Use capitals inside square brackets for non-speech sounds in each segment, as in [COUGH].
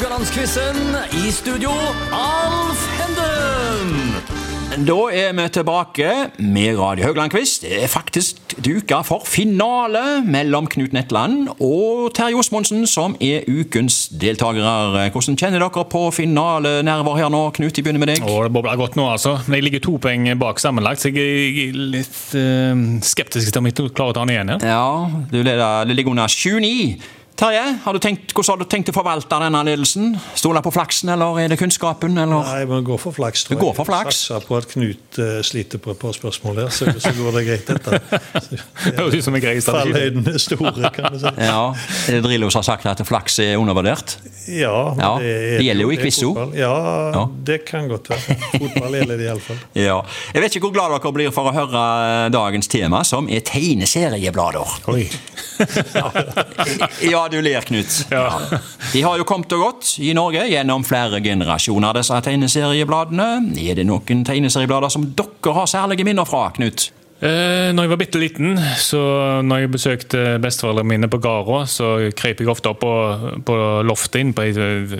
Haugalandsquizen. I studio, Alf Henden. Da er vi tilbake med Radio Haugland-quiz. Det er faktisk duka for finale mellom Knut Netland og Terje Osmondsen, som er ukens deltakere. Hvordan kjenner dere på finalenerver her nå? Knut, jeg begynner med deg. Åh, det bobler godt nå, altså. Men jeg ligger to poeng bak sammenlagt, så jeg er litt eh, skeptisk til om jeg klarer å ta den igjen. Ja, Ja, du leder, det ligger under 7-9. Terje, har du tenkt, hvordan har du tenkt å forvalte denne ledelsen? Stole på flaksen, eller er det kunnskapen? Eller? Nei, men gå for flaks. tror Du går for flaks? Satser på at Knut uh, sliter på et par spørsmål her, så, så går det greit, dette. Det høres ut som en grei strategi. Fallhøyden er store, kan du si. Ja, er det Drillos har sagt at flaks er undervurdert? Ja, men Ja, det, er, det gjelder jo i quiz-o. Ja, Ja. det kan godt være. Fotball gjelder det iallfall. Ja. Jeg vet ikke hvor glad dere blir for å høre dagens tema, som er tegneserieblader. Oi. [LAUGHS] Ja, du ler, Knut. Ja. De har jo kommet og gått i Norge gjennom flere generasjoner, disse tegneseriebladene. Er det noen tegneserieblader som dere har særlige minner fra, Knut? Eh, når jeg var bitte liten, så når jeg besøkte besteforeldrene mine på Garå, så krøp jeg ofte opp på, på loftet inn på et eh,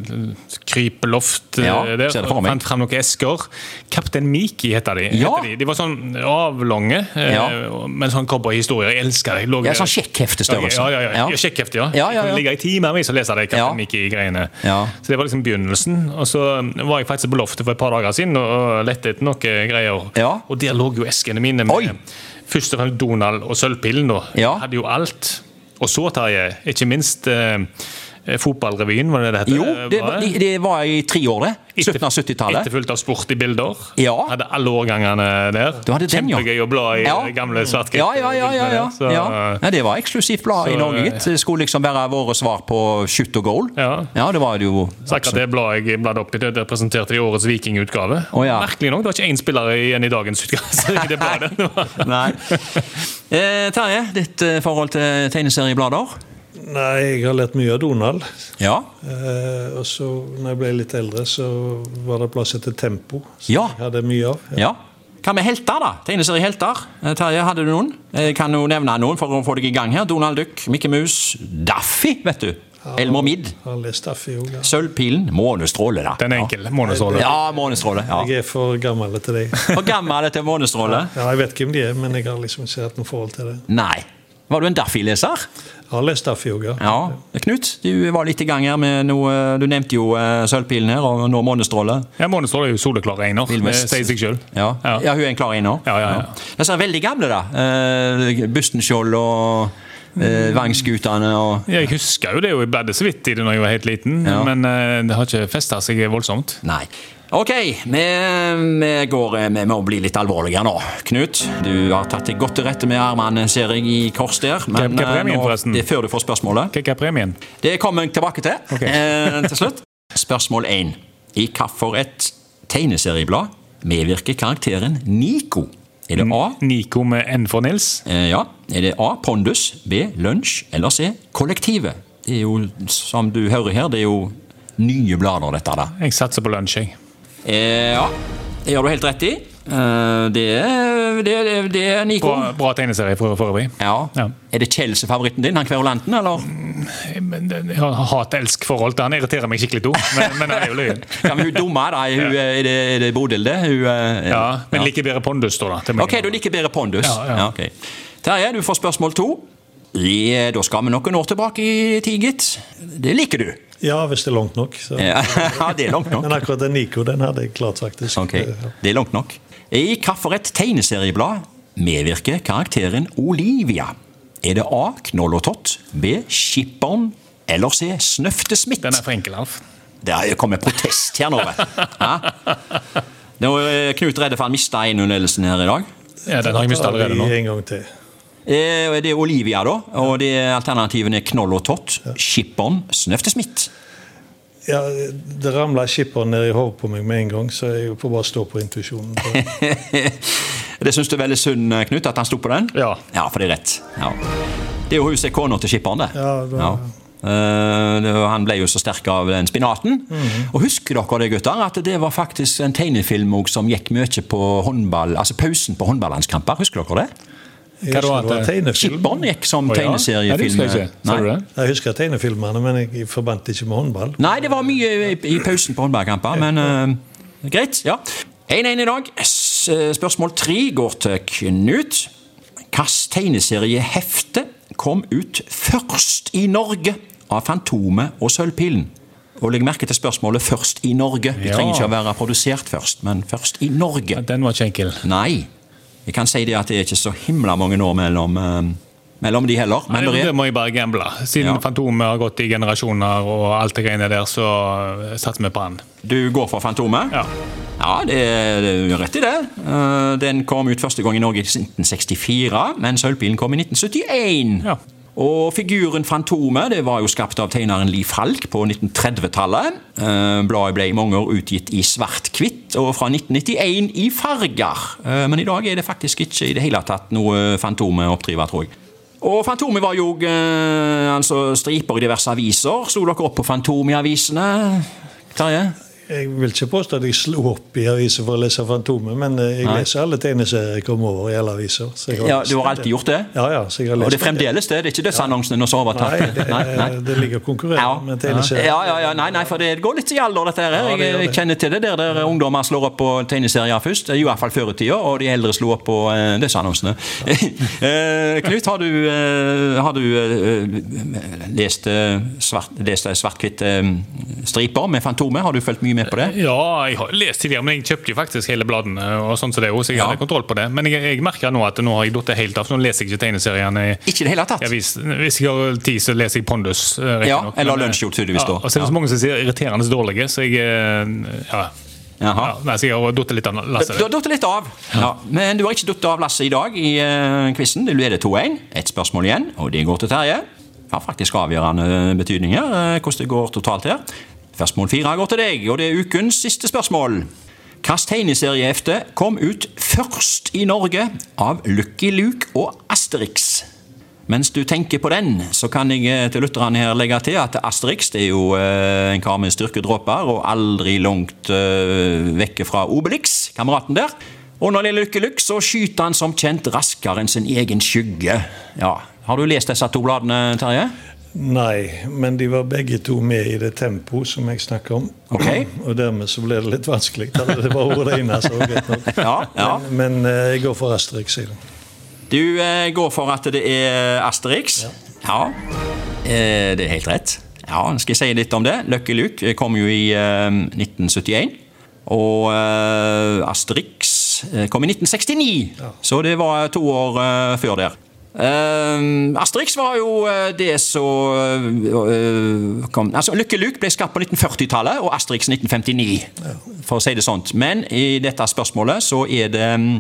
krypeloft eh, Ja, der. det for og fant frem noen esker. Kaptein Miki heter de. Ja. heter de. De var sånn avlange, eh, Ja. med sånn cowboyhistorier. Jeg elsker det. Jeg lå- Ja, sånn sjekkheftestørrelse. Ja, ja, ja. Ja. ja. Sjekkhefte, ja. Ja, ja, ja. Ligge i timevis og lese de Kaptein Ja. Miki-greiene. Så det var liksom begynnelsen. Og så var jeg faktisk på loftet for et par dager siden og lette etter noen greier. Ja. Og der lå jo eskene mine med Oi. Først og fremst Donald og Sølvpillen. da. Ja. Hadde jo alt. Og så, Terje, ikke minst eh, Fotballrevyen, var det det het? Jo, det, var- de- det var i tre år, det. Slutten av 70-tallet. Etterfulgt av Sport i bilder. Ja. Hadde alle årgangene der. Den, ja. Kjempegøy å bla i Ja. gamle svart Ja, ja, ja. ja, ja. Så, ja. Det var eksklusivt blad i Norge, gitt. Det skulle liksom være våre svar på shoot og goal. Ja. det var det jo. Sagt at det bladet jeg bladde opp i, det representerte i årets Viking-utgave. Ja. Merkelig nok, det var ikke én spiller igjen i dagens utgave. i det [LAUGHS] bladet. Nei. Eh, Terje, ditt eh, forhold til tegneserieblader? Nei, jeg har lært mye av Donald. Ja. Eh, og så, når jeg ble litt eldre, så var det plass etter Tempo. Som Ja. jeg hadde mye av. ja. Hva med helter, da? Tegneseriehelter? Eh, Terje, hadde du noen? Jeg kan jo nevne noen for å få deg i gang her. Donald Duck, Mickey Mus, Daffy, vet du. Elmer Midd. Ja. Sølvpilen, Månestråle, da. Den enkel. Månestråle. Ja, Månestråle. Ja. Jeg er for gammel til deg. For gammel til Månestråle? Ja, jeg vet hvem de er, men jeg har liksom ikke hatt noe forhold til det. Nei. Var du en Daffy-leser? Jeg har lest Daffy òg, ja. Ja. Knut, du var litt i gang her med noe Du nevnte jo eh, Sølvpilen her, og nå Månestråle. Ja, Månestråle er jo soleklar einer. Det sier seg sjøl. Ja. Ja. ja, hun er en klar einer. Ja, ja, ja. Disse er veldig gamle, da. Eh, Bustenskjold og eh, Vangskutane og Jeg husker jo det, og jeg bladde så vidt i det da jeg var helt liten, Ja. men eh, det har ikke festa seg voldsomt. Nei. Ok, vi, vi, går, eh, vi må bli litt alvorlige nå. Knut, du har tatt deg godt til rette med armene, ser jeg, i kors der. Hva- hva er eh, premien, nå-? Det er før du får spørsmålet. Hva er premien? Det kommer jeg tilbake til okay. eh, til slutt. Spørsmål 1. I hvilket tegneserieblad medvirker karakteren Nico? Er det A? Nico med N for Nils. Eh, ja. Er det A. Pondus, B. Lunsj eller C. Kollektivet? Det er jo, som du hører her, det er jo nye blader, dette da. Jeg satser på lunsj, jeg. Eh, ja, det gjør du helt rett i. Eh, det, er- det, er- det er Nico. Bra, bra tegneserie for, for. Ja. Ja. Er det Chelsea-favoritten din, han kverulanten, eller? Jeg har hat-elsk-forhold til han irriterer meg skikkelig, to. Men, men han er jo løyen. [LAUGHS] ja, men hun dumme, da? Hun, er det, er det Bodil, det? Hun, ja. Ja, men liker bedre Pondus, da. da. Ok, du liker bedre Pondus. Ja, ja. Okay. Terje, du får spørsmål to. Ja, da skal vi noen år tilbake i tid, gitt. Det liker du. Ja, hvis det er langt nok. Så. [LAUGHS] Ja, det er langt nok. Men akkurat den Nico den hadde jeg klart, faktisk. Ok, det er langt nok. I hvilket tegneserieblad medvirker karakteren Olivia? Er det A. Knoll og Tott, B. Skipperen eller C. Snøftesmitt? Den er for enkel, Alf. Det har kommet protest her nå. Ja? Er Knut redde for han mista 1-0-ledelsen her i dag. Ja, Den har jeg mistet allerede nå. En gang til. Eh, Det er Olivia, da. Og det alternativene er Knoll og Tott, Skippon, Snøfte Smith. Ja, Det ramla skipperen ned i hodet på meg med en gang, så jeg får bare stå på intuisjonen. [LAUGHS] det syns du er veldig synd, Knut, at han sto på den? Ja. Ja, for det er rett. Ja. Det er jo huset kona til skipperen, det. Ja, det... Ja. Uh, han ble jo så sterk av den spinaten. Og husker dere det, gutter? At det var faktisk en tegnefilm som gikk mye på håndball, altså pausen på håndballandskamper. Husker dere det? Jeg Hva da, husker at det som oh, ja. tegneseriefilm. Jeg det? Jeg husker tegnefilmene, men jeg forbandt ikke med håndball. Nei, det var mye i, i pausen på håndballkamper, men uh, greit. ja. 1-1 i dag. Spørsmål tre går til Knut. Hvilket tegneseriehefte kom ut først i Norge av Fantomet og Sølvpilen? Og legg merke til spørsmålet 'først i Norge'. Det Ja. trenger ikke å være produsert først, men først i Norge. Den var ikke enkel. Nei. Jeg kan si det at det er ikke så himla mange år mellom, eh, mellom de heller. Men Nei, det det er må jeg bare gamble. Siden Ja. Fantomet har gått i generasjoner og alt det greiene der, så satser vi på han. Du går for Fantomet? Ja. Ja, det er det er rett i det. Eh, Den kom ut første gang i Norge i 1964, men Sølvpilen kom i 1971. Ja. Og figuren Fantomet det var jo skapt av tegneren Liv Falk på 1930-tallet. Eh, Bladet ble i mange år utgitt i svart-hvitt, og fra 1991 i farger. Eh, Men i dag er det faktisk ikke i det hele tatt noe Fantomet oppdriver, tror jeg. Og Fantomet var jo eh, altså striper i diverse aviser. Sto dere opp på Fantomet-avisene? Terje? Jeg vil ikke påstå at jeg slo opp i aviser for å lese Fantomet, men eh, jeg Nei. leser alle tegneserier jeg kommer over i alle aviser. Ja, Du har alltid gjort det? Ja, ja, så jeg har lest Og det er fremdeles det? Det er ikke dødsannonsene nå som har overtatt? Nei, det, det ligger konkurrerende Ja. med tegneserier. Ja, ja, ja, nei, nei, for det går litt i alder, dette her. Ja, det Jeg, jeg kjenner til det der, der ungdommer slår opp på tegneserier først. I hvert fall før i tida, og de eldre slo opp på eh, dødsannonsene. [LAUGHS] Eh, Knut, har du, eh, har du eh, lest eh, svart- lest eh, svart-hvitt eh, striper med Fantomet? Har du fulgt mye med på det? Ja, jeg har lest tidligere, men jeg kjøpte jo faktisk hele bladene. og sånn som det også, så jeg Ja. hadde kontroll på det. Men jeg, jeg merker nå at nå har jeg datt helt av. så Nå leser jeg ikke tegneseriene. Ikke det hele tatt? Jeg hvis, hvis jeg har tid, så leser jeg Pondus. eh, Ja, nok, eller eh, Lunsjgjort, tydeligvis. Ja, og så er det så mange som sier irriterende dårlige, så jeg eh, ja. Jaha. Ja, nei, så jeg har datt litt av Lasse. Du har datt litt av. Ja. Men du har ikke datt av Lasse i dag i uh, quizen. Du leder 2-1. Ett spørsmål igjen, og det går til Terje. Har faktisk avgjørende betydning her, hvordan det går totalt her. Spørsmål fire går til deg, og det er ukens siste spørsmål. Hvilket tegneseriehefte kom ut først i Norge av Lucky Luke og Asterix? Mens du tenker på den, så kan jeg eh, til lytterne her legge til at Asterix det er jo eh, en kar med styrkedråper og aldri langt eh, vekke fra Obelix, kameraten der. Og når det gjelder Lucky Luke, så skyter han som kjent raskere enn sin egen skygge. Ja, Har du lest disse to bladene, Terje? Nei, men de var begge to med i det tempo som jeg snakker om. Okay. [CLEARS THROAT] Og dermed så ble det litt vanskelig. Det var ordet ene, så greit nok. [LAUGHS] Ja, ja. Men, men eh, jeg går for Asterix. jeg. Du eh, går for at det er Asterix? Ja. Eh, det er helt rett. Ja, Skal jeg si litt om det? Lucky Luke kom jo i eh, 1971. Og eh, Asterix eh, kom i 1969, så det var to år eh, før der. Eh, Asterix var jo eh, det som uh, kom altså Lucky Luke ble skapt på 1940-tallet, og Asterix 1959, for å si det sånt. Men i dette spørsmålet så er det mm,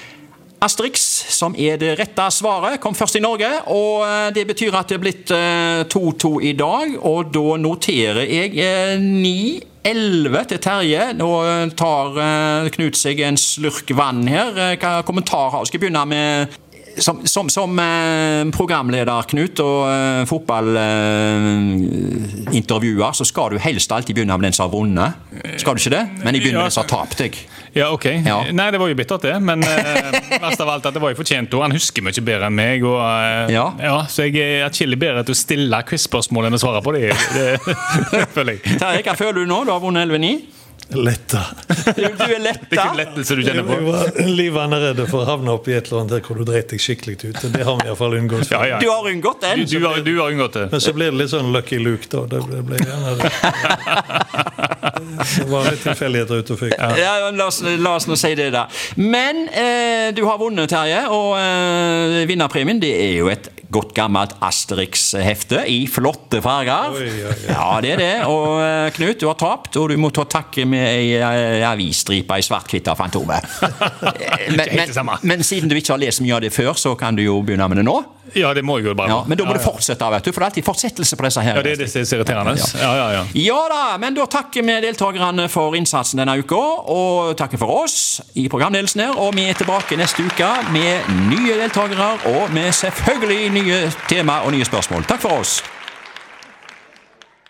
Asterix, som er det rette svaret, kom først i Norge. og eh, Det betyr at det er blitt eh, 2-2 i dag, og da noterer jeg eh, 9-11 til Terje. Nå eh, tar eh, Knut seg en slurk vann her. Eh, Hva kommentar har du? Skal jeg begynne med som, som, som eh, programleder, Knut, og eh, fotballintervjuer, så skal du helst alltid begynne med den som har vunnet. Skal du ikke det? Men jeg begynner med den som har tapt, jeg. Ja, ok. Ja. Nei, det var jo bittert, det. Men eh, verst av alt at det var jo fortjent. Og han husker mye bedre enn meg. Og, eh, Ja. så jeg er atskillig bedre til å stille quiz-spørsmål enn å svare på det. det [LAUGHS] føler jeg. Terje, hva føler du nå? Du har vunnet 11-9. Letta. Du, [LAUGHS] du er Det er letta. ikke lettelse du kjenner på. Jeg var Livet er redd for å havne opp i et eller annet der hvor du dreit deg skikkelig ut. Det har vi iallfall unngått. Ja, ja. Du har unngått Du, den. du, har, du har unngått det. Men så blir det litt sånn Lucky Luke, da. Det ble, ble gjerne det. [LAUGHS] Det var litt tilfeldigheter ute og fikk. Ja, la, oss, la oss nå si det, da. Men eh, du har vunnet, Terje, og eh, vinnerpremien det er jo et godt gammelt Asterix-hefte i flotte farger. Oi, oi, oi. Ja, det er det. Og eh, Knut, du har tapt, og du må ta takke med ei eh, avisstripe i svart-hvitt av Fantomet. [LAUGHS] Eh, men, men, men siden du ikke har lest mye av det før, så kan du jo begynne med det nå. Ja, det må jeg jo bare. Ja, men da må ja, du fortsette, vet du, for det er alltid fortsettelse på disse her. Ja, det er det som er irriterende. Ja, ja, ja. Ja da, men da takker vi deltakerne for innsatsen denne uka, og takker for oss i programledelsen her. Og vi er tilbake neste uke med nye deltakere og med selvfølgelig nye tema og nye spørsmål. Takk for oss.